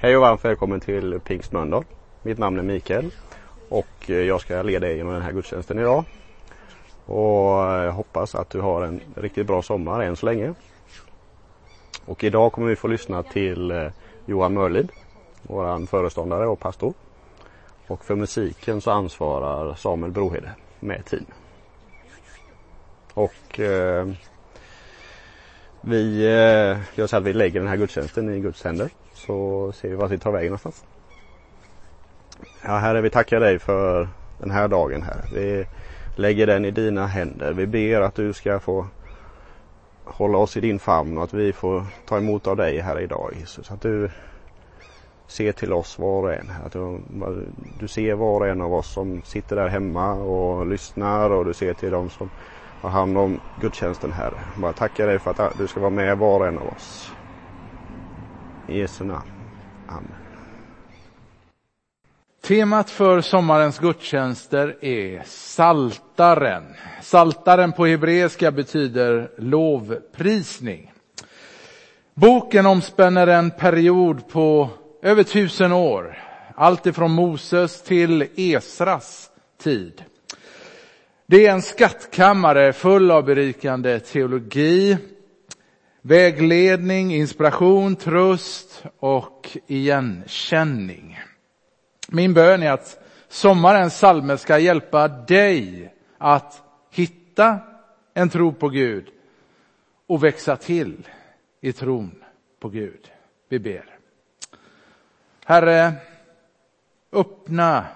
Hej och varmt välkommen till Pingst Mölndal. Mitt namn är Mikael och eh, jag ska leda dig genom den här gudstjänsten idag. Och jag hoppas att du har en riktigt bra sommar än så länge. Och idag kommer vi få lyssna till eh, Johan Mörlid, vår föreståndare och pastor. Och för musiken så ansvarar Samuel Brohede med team. Och eh, vi eh, gör att vi lägger den här gudstjänsten i Guds händer. Så ser vi vart vi tar vägen någonstans. Ja, Herre, vi tackar dig för den här dagen här. Vi lägger den i dina händer. Vi ber att du ska få hålla oss i din famn och att vi får ta emot av dig här idag Jesus. Att du ser till oss var och en. Att du, du ser var och en av oss som sitter där hemma och lyssnar och du ser till dem som har hand om gudstjänsten här. Bara tackar dig för att du ska vara med var och en av oss. I Jesu namn. Amen. Temat för sommarens gudstjänster är Saltaren. Saltaren på hebreiska betyder lovprisning. Boken omspänner en period på över tusen år. Allt ifrån Moses till Esras tid. Det är en skattkammare full av berikande teologi, vägledning, inspiration, tröst och igenkänning. Min bön är att sommarens salmer ska hjälpa dig att hitta en tro på Gud och växa till i tron på Gud. Vi ber. Herre, öppna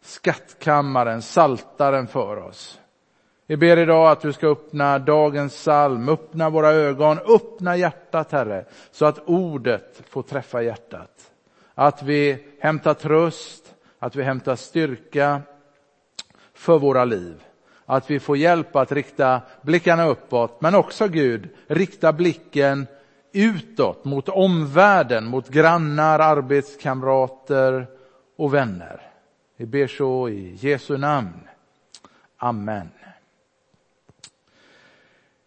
skattkammaren, saltaren för oss. Vi ber idag att du ska öppna dagens psalm, öppna våra ögon, öppna hjärtat Herre, så att ordet får träffa hjärtat. Att vi hämtar tröst, att vi hämtar styrka för våra liv. Att vi får hjälp att rikta blickarna uppåt, men också Gud, rikta blicken utåt mot omvärlden, mot grannar, arbetskamrater och vänner. Vi ber så i Jesu namn. Amen.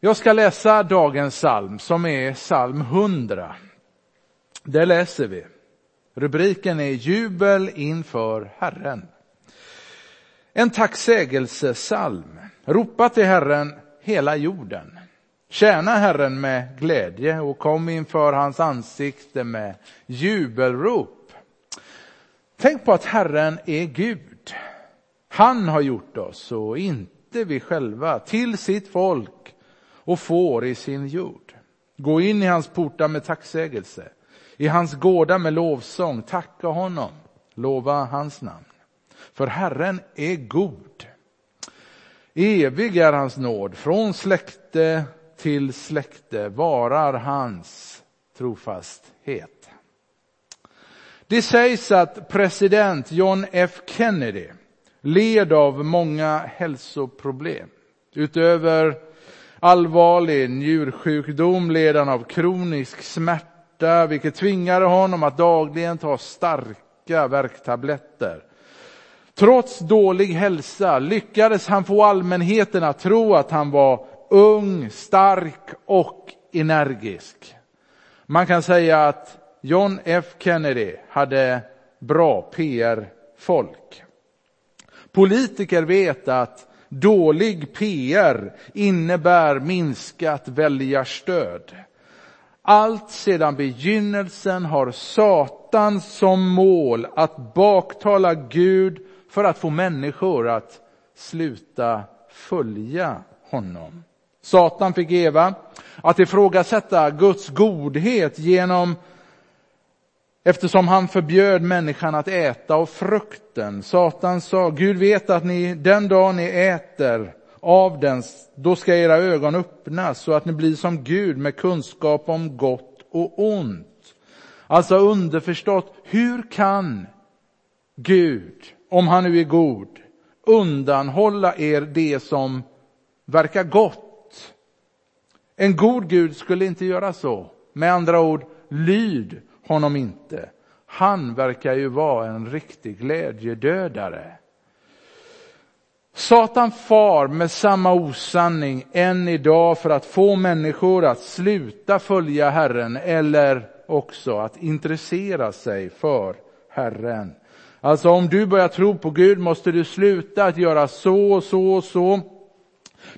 Jag ska läsa dagens psalm som är psalm 100. Där läser vi. Rubriken är Jubel inför Herren. En tacksägelsesalm. Ropa till Herren hela jorden. Tjäna Herren med glädje och kom inför hans ansikte med jubelrop. Tänk på att Herren är Gud. Han har gjort oss och inte vi själva till sitt folk och får i sin jord. Gå in i hans portar med tacksägelse, i hans gårdar med lovsång, tacka honom, lova hans namn. För Herren är god. Evig är hans nåd, från släkte till släkte varar hans trofasthet. Det sägs att president John F Kennedy led av många hälsoproblem. Utöver allvarlig njursjukdom led han av kronisk smärta, vilket tvingade honom att dagligen ta starka värktabletter. Trots dålig hälsa lyckades han få allmänheten att tro att han var ung, stark och energisk. Man kan säga att John F Kennedy hade bra PR-folk. Politiker vet att dålig PR innebär minskat väljarstöd. Allt sedan begynnelsen har Satan som mål att baktala Gud för att få människor att sluta följa honom. Satan fick Eva att ifrågasätta Guds godhet genom Eftersom han förbjöd människan att äta av frukten. Satan sa, Gud vet att ni den dag ni äter av den, då ska era ögon öppnas så att ni blir som Gud med kunskap om gott och ont. Alltså underförstått, hur kan Gud, om han nu är god, undanhålla er det som verkar gott? En god Gud skulle inte göra så. Med andra ord, lyd honom inte. Han verkar ju vara en riktig glädjedödare. Satan far med samma osanning än idag för att få människor att sluta följa Herren eller också att intressera sig för Herren. Alltså om du börjar tro på Gud måste du sluta att göra så och så och så.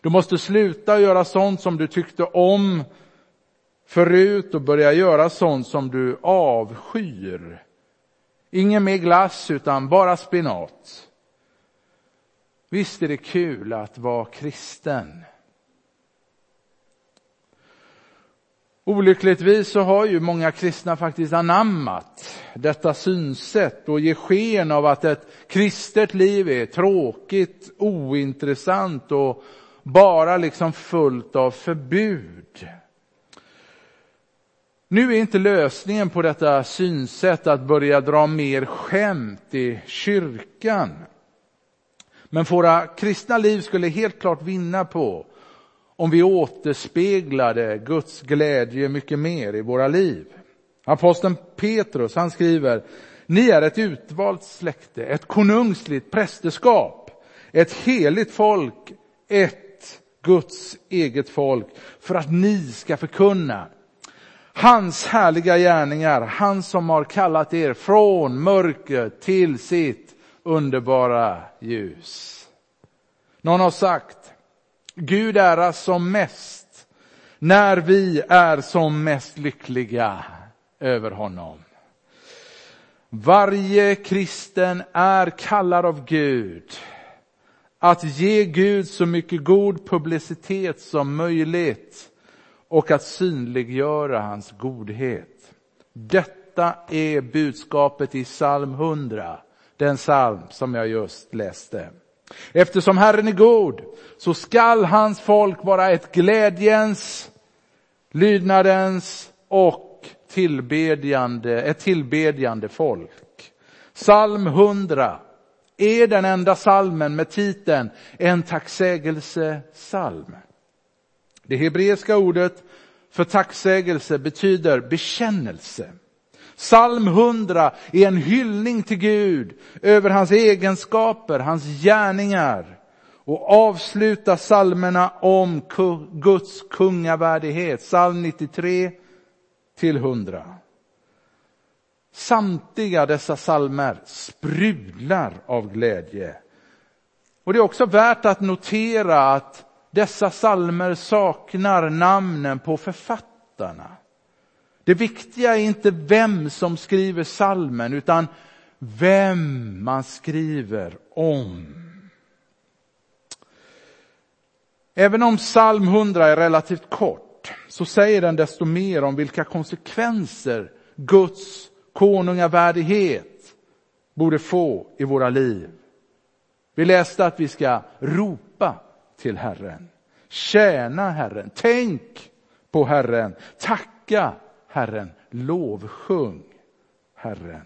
Du måste sluta göra sånt som du tyckte om förut och börja göra sånt som du avskyr. Ingen mer glass utan bara spinat. Visst är det kul att vara kristen. Olyckligtvis så har ju många kristna faktiskt anammat detta synsätt och ger sken av att ett kristet liv är tråkigt, ointressant och bara liksom fullt av förbud. Nu är inte lösningen på detta synsätt att börja dra mer skämt i kyrkan. Men våra kristna liv skulle helt klart vinna på om vi återspeglade Guds glädje mycket mer i våra liv. Aposteln Petrus, han skriver, ni är ett utvalt släkte, ett konungsligt prästerskap, ett heligt folk, ett Guds eget folk, för att ni ska förkunna hans härliga gärningar, han som har kallat er från mörker till sitt underbara ljus. Någon har sagt, Gud äras som mest när vi är som mest lyckliga över honom. Varje kristen är kallad av Gud att ge Gud så mycket god publicitet som möjligt och att synliggöra hans godhet. Detta är budskapet i psalm 100, den psalm som jag just läste. Eftersom Herren är god så skall hans folk vara ett glädjens, lydnadens och tillbedjande, ett tillbedjande folk. Psalm 100 är den enda salmen med titeln En tacksägelsesalm. Det hebreiska ordet för tacksägelse betyder bekännelse. Psalm 100 är en hyllning till Gud över hans egenskaper, hans gärningar och avslutar psalmerna om Guds kungavärdighet, psalm 93 till 100. Samtliga dessa psalmer sprudlar av glädje. Och det är också värt att notera att dessa psalmer saknar namnen på författarna. Det viktiga är inte vem som skriver salmen utan vem man skriver om. Även om psalm 100 är relativt kort så säger den desto mer om vilka konsekvenser Guds konungavärdighet borde få i våra liv. Vi läste att vi ska ropa till Herren, tjäna Herren, tänk på Herren, tacka Herren, lovsjung Herren.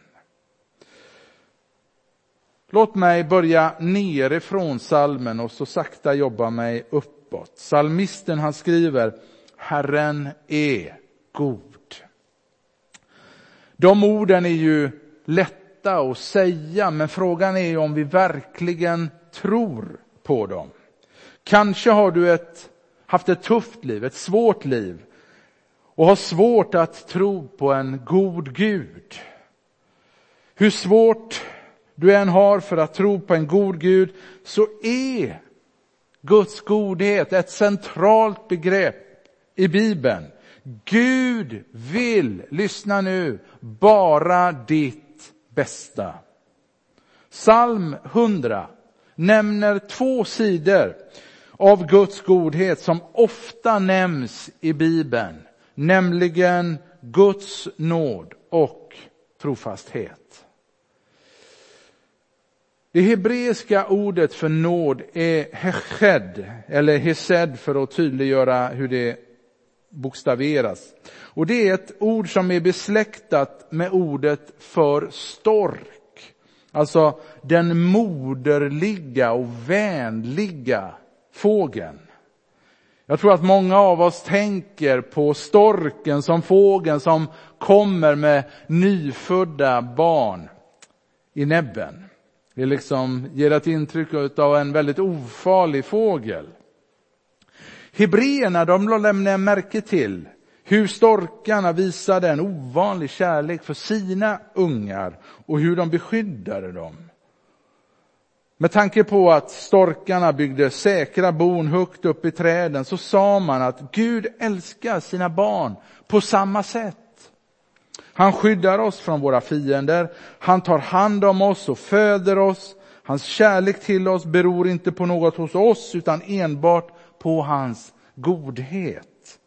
Låt mig börja nerifrån salmen och så sakta jobba mig uppåt. Salmisten han skriver, Herren är god. De orden är ju lätta att säga, men frågan är om vi verkligen tror på dem. Kanske har du ett, haft ett tufft liv, ett svårt liv och har svårt att tro på en god Gud. Hur svårt du än har för att tro på en god Gud så är Guds godhet ett centralt begrepp i Bibeln. Gud vill, lyssna nu, bara ditt bästa. Psalm 100 nämner två sidor av Guds godhet som ofta nämns i Bibeln nämligen Guds nåd och trofasthet. Det hebreiska ordet för nåd är hesed, eller hesed för att tydliggöra hur det bokstaveras. Och det är ett ord som är besläktat med ordet för stork. Alltså den moderliga och vänliga fågeln. Jag tror att många av oss tänker på storken som fågeln som kommer med nyfödda barn i näbben. Det liksom ger ett intryck av en väldigt ofarlig fågel. Hebreerna de lämnar märke till Hur storkarna visade en ovanlig kärlek för sina ungar och hur de beskyddade dem. Med tanke på att storkarna byggde säkra bon högt upp i träden så sa man att Gud älskar sina barn på samma sätt. Han skyddar oss från våra fiender, han tar hand om oss och föder oss. Hans kärlek till oss beror inte på något hos oss utan enbart på hans godhet.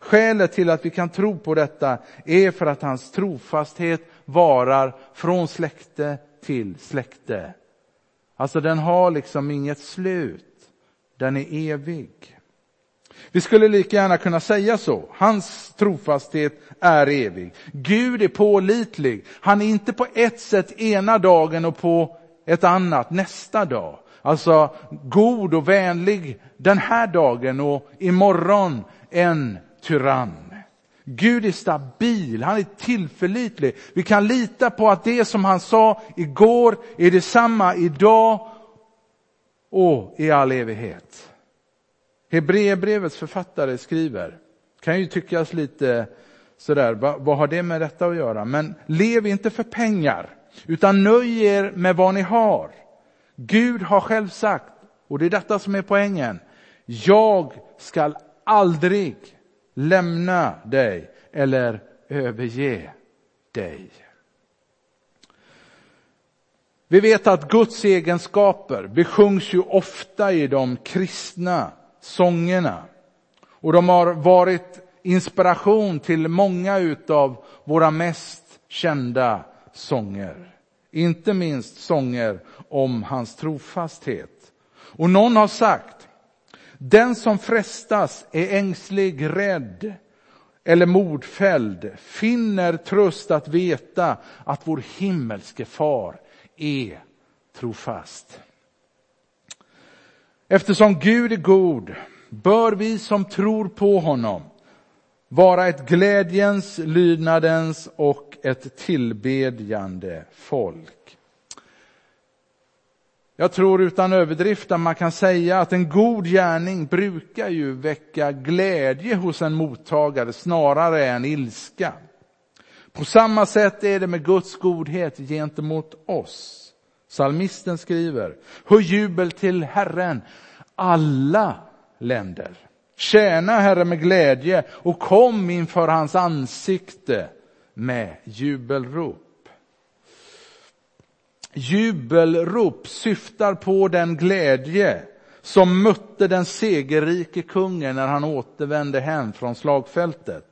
Skälet till att vi kan tro på detta är för att hans trofasthet varar från släkte till släkte. Alltså den har liksom inget slut. Den är evig. Vi skulle lika gärna kunna säga så. Hans trofasthet är evig. Gud är pålitlig. Han är inte på ett sätt ena dagen och på ett annat nästa dag. Alltså god och vänlig den här dagen och imorgon en tyrann. Gud är stabil, han är tillförlitlig. Vi kan lita på att det som han sa igår är detsamma idag och i all evighet. Hebreerbrevets författare skriver, kan ju tyckas lite sådär, vad, vad har det med detta att göra? Men lev inte för pengar, utan nöj er med vad ni har. Gud har själv sagt, och det är detta som är poängen, jag skall aldrig lämna dig eller överge dig. Vi vet att Guds egenskaper besjungs ju ofta i de kristna sångerna. Och de har varit inspiration till många utav våra mest kända sånger. Inte minst sånger om hans trofasthet. Och någon har sagt, den som frestas är ängslig, rädd eller mordfälld finner tröst att veta att vår himmelske far är trofast. Eftersom Gud är god bör vi som tror på honom vara ett glädjens, lydnadens och ett tillbedjande folk. Jag tror utan överdrift att man kan säga att en god gärning brukar ju väcka glädje hos en mottagare snarare än ilska. På samma sätt är det med Guds godhet gentemot oss. Salmisten skriver, hör jubel till Herren, alla länder. Tjäna Herren med glädje och kom inför hans ansikte med jubelrop. Jubelrop syftar på den glädje som mötte den segerrike kungen när han återvände hem från slagfältet.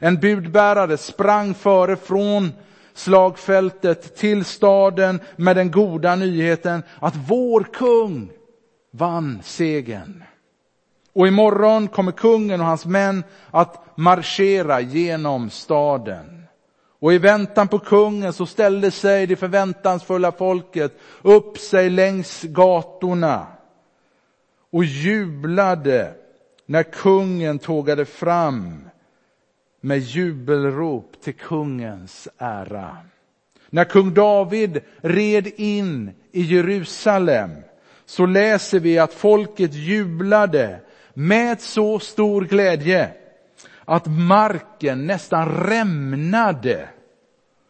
En budbärare sprang före från slagfältet till staden med den goda nyheten att vår kung vann segern. Och imorgon kommer kungen och hans män att marschera genom staden. Och i väntan på kungen så ställde sig det förväntansfulla folket upp sig längs gatorna och jublade när kungen tågade fram med jubelrop till kungens ära. När kung David red in i Jerusalem så läser vi att folket jublade med så stor glädje att marken nästan rämnade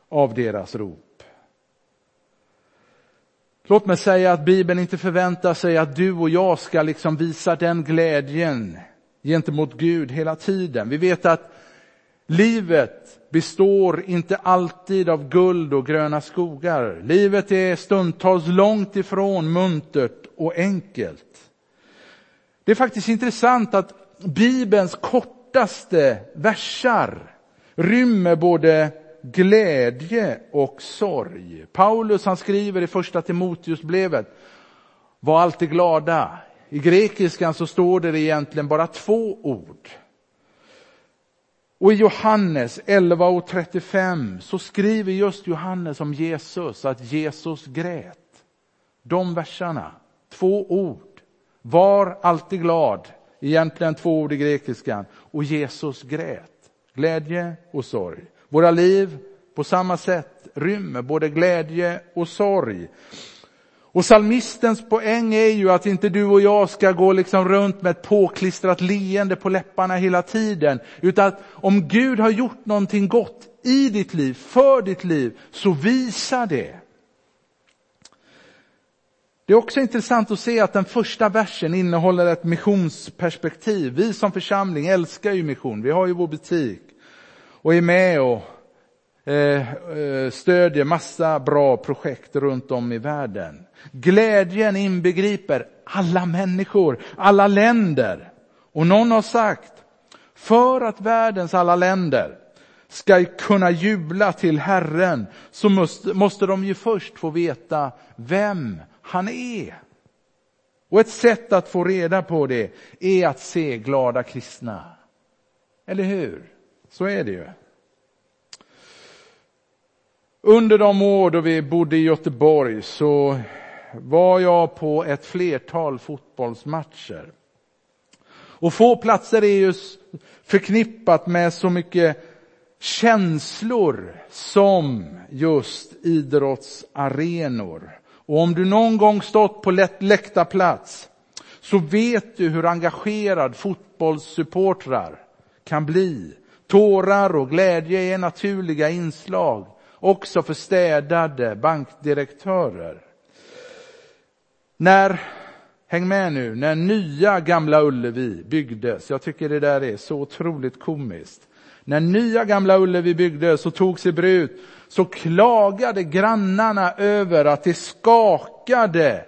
av deras rop. Låt mig säga att Bibeln inte förväntar sig att du och jag ska liksom visa den glädjen gentemot Gud hela tiden. Vi vet att livet består inte alltid av guld och gröna skogar. Livet är stundtals långt ifrån muntert och enkelt. Det är faktiskt intressant att Bibelns kortaste versar rymmer både glädje och sorg. Paulus han skriver i första Timoteusbrevet, var alltid glada. I grekiskan så står det egentligen bara två ord. Och i Johannes 11 och 35 så skriver just Johannes om Jesus, att Jesus grät. De verserna, två ord. Var alltid glad, egentligen två ord i grekiskan. Och Jesus grät. Glädje och sorg. Våra liv på samma sätt rymmer både glädje och sorg. Och salmistens poäng är ju att inte du och jag ska gå liksom runt med ett påklistrat leende på läpparna hela tiden. Utan att om Gud har gjort någonting gott i ditt liv, för ditt liv, så visa det. Det är också intressant att se att den första versen innehåller ett missionsperspektiv. Vi som församling älskar ju mission. Vi har ju vår butik och är med och eh, eh, stödjer massa bra projekt runt om i världen. Glädjen inbegriper alla människor, alla länder. Och någon har sagt, för att världens alla länder ska kunna jubla till Herren så måste, måste de ju först få veta vem han är. Och ett sätt att få reda på det är att se glada kristna. Eller hur? Så är det ju. Under de år då vi bodde i Göteborg så var jag på ett flertal fotbollsmatcher. Och få platser är ju förknippat med så mycket känslor som just idrottsarenor. Och om du någon gång stått på läktarplats så vet du hur engagerad fotbollssupportrar kan bli. Tårar och glädje är naturliga inslag, också för städade bankdirektörer. När, häng med nu, när nya Gamla Ullevi byggdes, jag tycker det där är så otroligt komiskt. När nya Gamla Ullevi byggdes och togs i bruk så klagade grannarna över att det skakade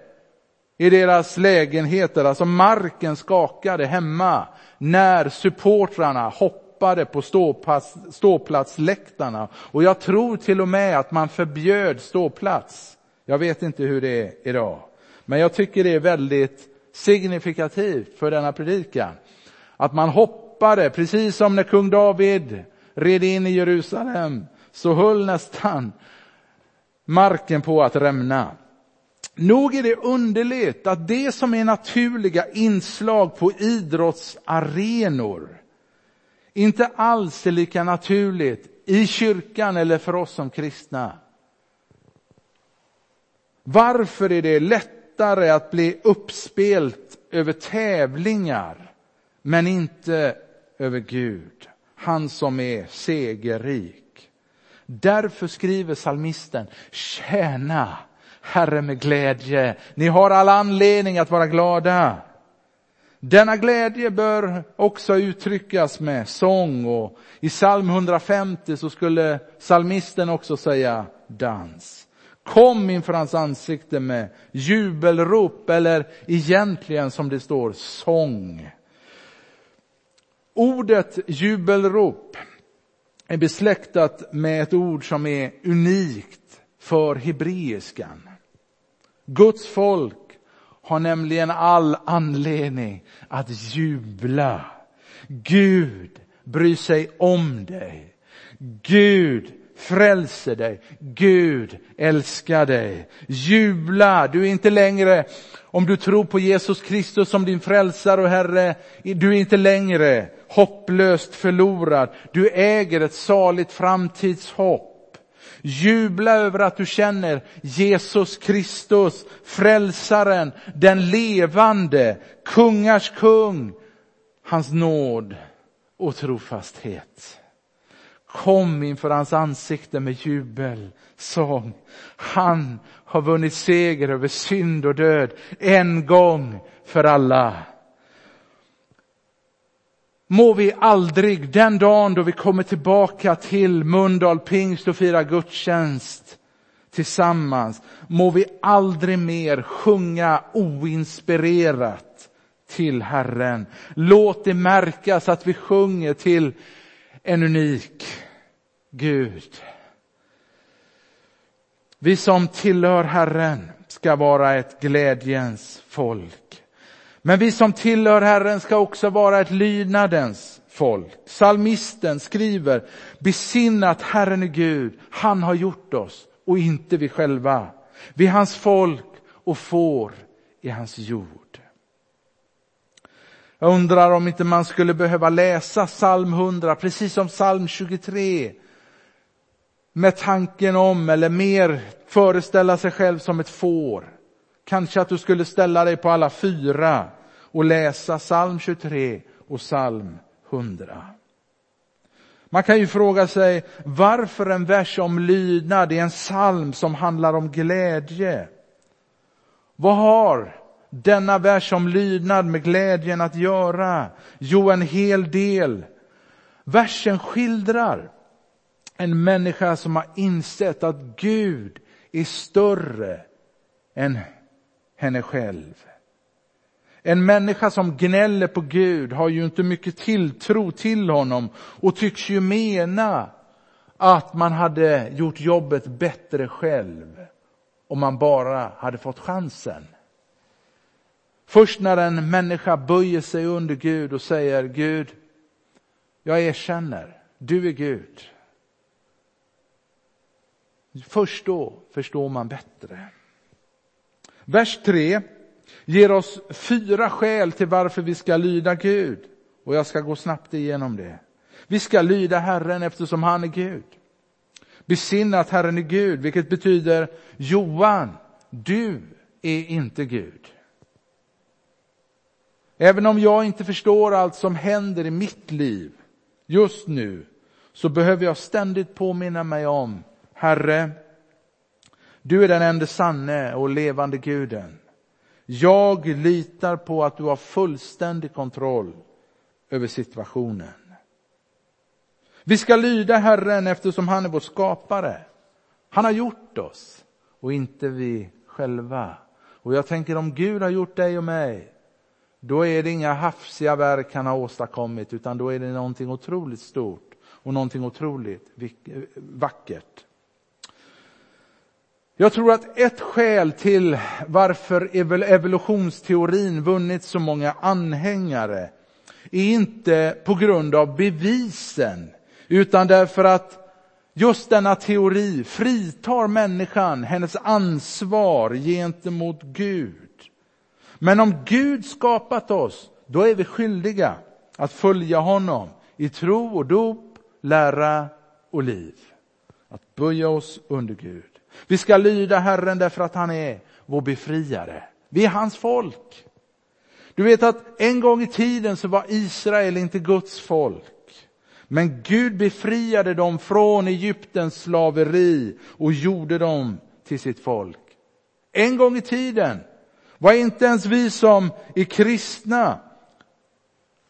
i deras lägenheter, alltså marken skakade hemma när supportrarna hoppade på ståplats, ståplatsläktarna. Och jag tror till och med att man förbjöd ståplats. Jag vet inte hur det är idag. Men jag tycker det är väldigt signifikativt för denna predikan. Att man hoppade, precis som när kung David red in i Jerusalem, så höll nästan marken på att rämna. Nog är det underligt att det som är naturliga inslag på idrottsarenor inte alls är lika naturligt i kyrkan eller för oss som kristna. Varför är det lättare att bli uppspelt över tävlingar, men inte över Gud, han som är segerrik. Därför skriver salmisten, tjäna Herre med glädje. Ni har all anledning att vara glada. Denna glädje bör också uttryckas med sång och i psalm 150 så skulle salmisten också säga dans. Kom inför hans ansikte med jubelrop eller egentligen som det står sång. Ordet jubelrop är besläktat med ett ord som är unikt för hebreiskan. Guds folk har nämligen all anledning att jubla. Gud bryr sig om dig. Gud frälser dig. Gud älskar dig. Jubla, du är inte längre, om du tror på Jesus Kristus som din frälsare och Herre, du är inte längre hopplöst förlorad. Du äger ett saligt framtidshopp. Jubla över att du känner Jesus Kristus, frälsaren, den levande, kungars kung, hans nåd och trofasthet. Kom inför hans ansikte med jubel, sång. Han har vunnit seger över synd och död en gång för alla. Må vi aldrig den dagen då vi kommer tillbaka till Mundal pingst och firar gudstjänst tillsammans, må vi aldrig mer sjunga oinspirerat till Herren. Låt det märkas att vi sjunger till en unik Gud. Vi som tillhör Herren ska vara ett glädjens folk. Men vi som tillhör Herren ska också vara ett lydnadens folk. Salmisten skriver, besinna att Herren är Gud, han har gjort oss och inte vi själva. Vi är hans folk och får i hans jord. Jag undrar om inte man skulle behöva läsa psalm 100, precis som psalm 23. Med tanken om, eller mer föreställa sig själv som ett får. Kanske att du skulle ställa dig på alla fyra och läsa psalm 23 och psalm 100. Man kan ju fråga sig varför en vers om lydnad är en psalm som handlar om glädje. Vad har denna vers om lydnad med glädjen att göra? Jo, en hel del. Versen skildrar en människa som har insett att Gud är större än henne själv. En människa som gnäller på Gud har ju inte mycket tilltro till honom och tycks ju mena att man hade gjort jobbet bättre själv om man bara hade fått chansen. Först när en människa böjer sig under Gud och säger Gud, jag erkänner, du är Gud. Först då förstår man bättre. Vers 3 ger oss fyra skäl till varför vi ska lyda Gud. Och jag ska gå snabbt igenom det. Vi ska lyda Herren eftersom han är Gud. Besinna att Herren är Gud, vilket betyder Johan, du är inte Gud. Även om jag inte förstår allt som händer i mitt liv just nu, så behöver jag ständigt påminna mig om, Herre, du är den enda sanne och levande guden. Jag litar på att du har fullständig kontroll över situationen. Vi ska lyda Herren eftersom han är vår skapare. Han har gjort oss och inte vi själva. Och jag tänker om Gud har gjort dig och mig, då är det inga hafsiga verk han har åstadkommit, utan då är det någonting otroligt stort och någonting otroligt vackert. Jag tror att ett skäl till varför evolutionsteorin vunnit så många anhängare är inte på grund av bevisen, utan därför att just denna teori fritar människan hennes ansvar gentemot Gud. Men om Gud skapat oss, då är vi skyldiga att följa honom i tro och dop, lära och liv. Att böja oss under Gud. Vi ska lyda Herren därför att han är vår befriare. Vi är hans folk. Du vet att en gång i tiden så var Israel inte Guds folk. Men Gud befriade dem från Egyptens slaveri och gjorde dem till sitt folk. En gång i tiden var inte ens vi som är kristna,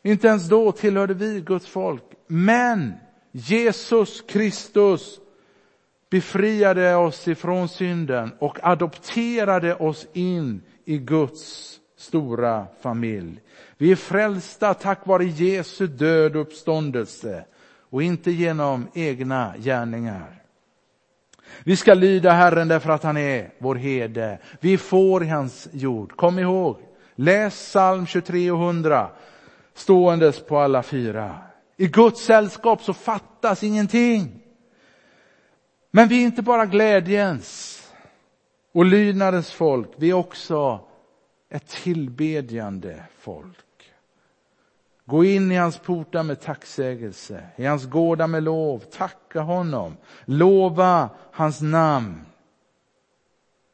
inte ens då tillhörde vi Guds folk. Men Jesus Kristus befriade oss ifrån synden och adopterade oss in i Guds stora familj. Vi är frälsta tack vare Jesu död och uppståndelse och inte genom egna gärningar. Vi ska lyda Herren därför att han är vår herde. Vi får i hans jord. Kom ihåg, läs psalm 23 och 100 ståendes på alla fyra. I Guds sällskap så fattas ingenting. Men vi är inte bara glädjens och lydnadens folk, vi är också ett tillbedjande folk. Gå in i hans portar med tacksägelse, i hans gårdar med lov, tacka honom, lova hans namn.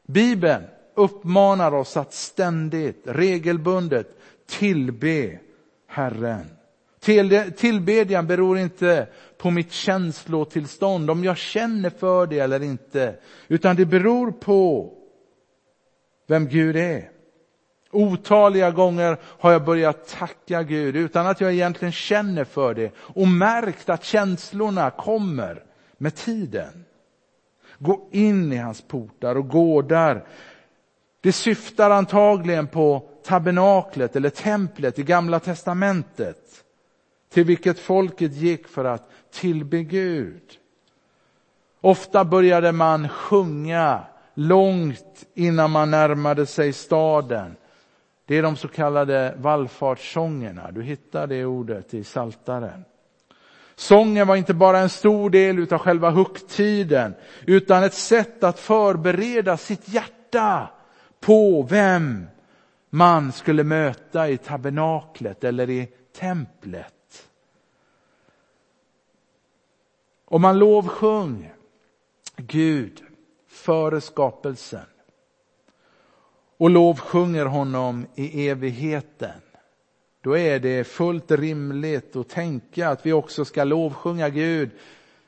Bibeln uppmanar oss att ständigt, regelbundet tillbe Herren. Tillbedjan beror inte på mitt känslotillstånd, om jag känner för det eller inte, utan det beror på vem Gud är. Otaliga gånger har jag börjat tacka Gud utan att jag egentligen känner för det och märkt att känslorna kommer med tiden. Gå in i hans portar och gårdar. Det syftar antagligen på tabernaklet eller templet i gamla testamentet till vilket folket gick för att tillbe Gud. Ofta började man sjunga långt innan man närmade sig staden. Det är de så kallade vallfartssångerna. Du hittar det ordet i Saltaren. Sången var inte bara en stor del av själva högtiden, utan ett sätt att förbereda sitt hjärta på vem man skulle möta i tabernaklet eller i templet. Om man lovsjöng Gud före skapelsen och lovsjunger honom i evigheten, då är det fullt rimligt att tänka att vi också ska lovsjunga Gud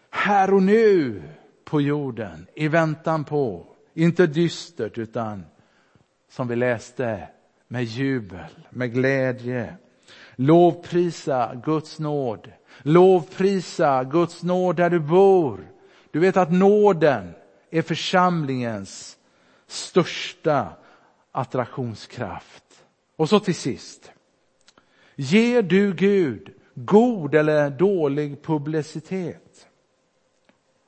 här och nu på jorden i väntan på, inte dystert utan som vi läste med jubel, med glädje. Lovprisa Guds nåd. Lovprisa Guds nåd där du bor. Du vet att nåden är församlingens största attraktionskraft. Och så till sist. Ger du Gud god eller dålig publicitet?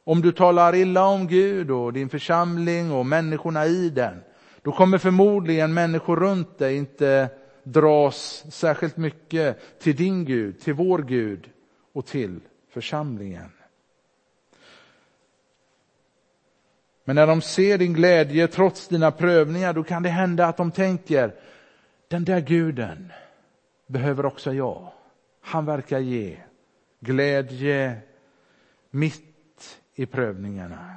Om du talar illa om Gud och din församling och människorna i den, då kommer förmodligen människor runt dig inte dras särskilt mycket till din Gud, till vår Gud och till församlingen. Men när de ser din glädje trots dina prövningar, då kan det hända att de tänker, den där guden behöver också jag. Han verkar ge glädje mitt i prövningarna.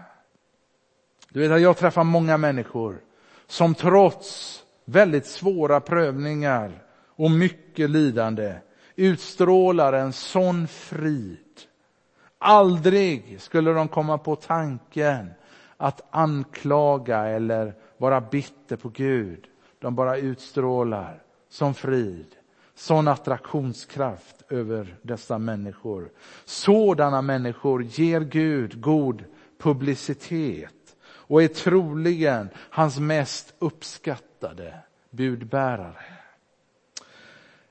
Du vet att jag träffar många människor som trots väldigt svåra prövningar och mycket lidande utstrålar en sån frid. Aldrig skulle de komma på tanken att anklaga eller vara bitter på Gud. De bara utstrålar som frid, sån attraktionskraft över dessa människor. Sådana människor ger Gud god publicitet och är troligen hans mest uppskattade budbärare.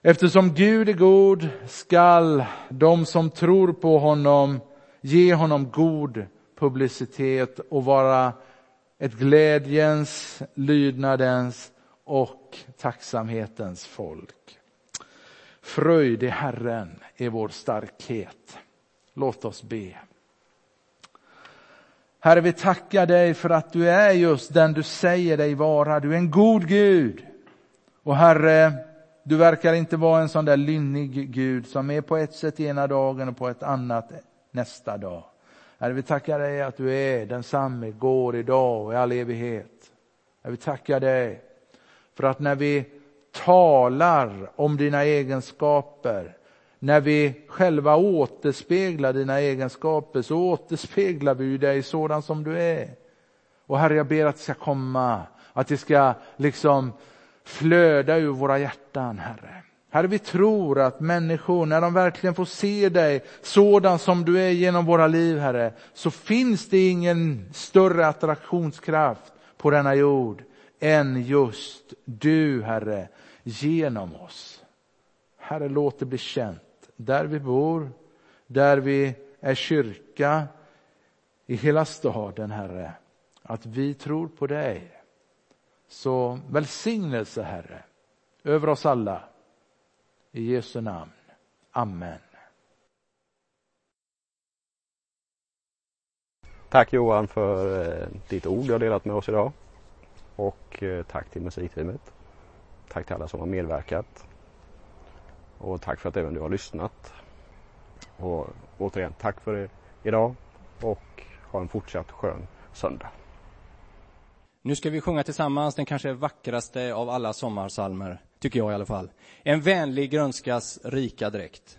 Eftersom Gud är god skall de som tror på honom ge honom god publicitet och vara ett glädjens, lydnadens och tacksamhetens folk. Fröjd i Herren är vår starkhet. Låt oss be. Herre, vi tackar dig för att du är just den du säger dig vara. Du är en god Gud. Och Herre, du verkar inte vara en sån där lynnig Gud som är på ett sätt ena dagen och på ett annat nästa dag. Herre, vi tackar dig att du är densamme, går idag och i all evighet. Herre, vi tackar dig för att när vi talar om dina egenskaper när vi själva återspeglar dina egenskaper så återspeglar vi dig sådan som du är. Och Herre, jag ber att det ska komma, att det ska liksom flöda ur våra hjärtan, Herre. Herre, vi tror att människor, när de verkligen får se dig sådan som du är genom våra liv, Herre, så finns det ingen större attraktionskraft på denna jord än just du, Herre, genom oss. Herre, låt det bli känt där vi bor, där vi är kyrka, i hela staden, Herre, att vi tror på dig. Så välsignelse, Herre, över oss alla. I Jesu namn. Amen. Tack Johan för eh, ditt ord du har delat med oss idag. Och eh, tack till musikteamet. Tack till alla som har medverkat. Och tack för att även du har lyssnat. Och återigen, tack för det idag och ha en fortsatt skön söndag. Nu ska vi sjunga tillsammans den kanske vackraste av alla sommarsalmer, tycker jag i alla fall. En vänlig grönskas rika dräkt.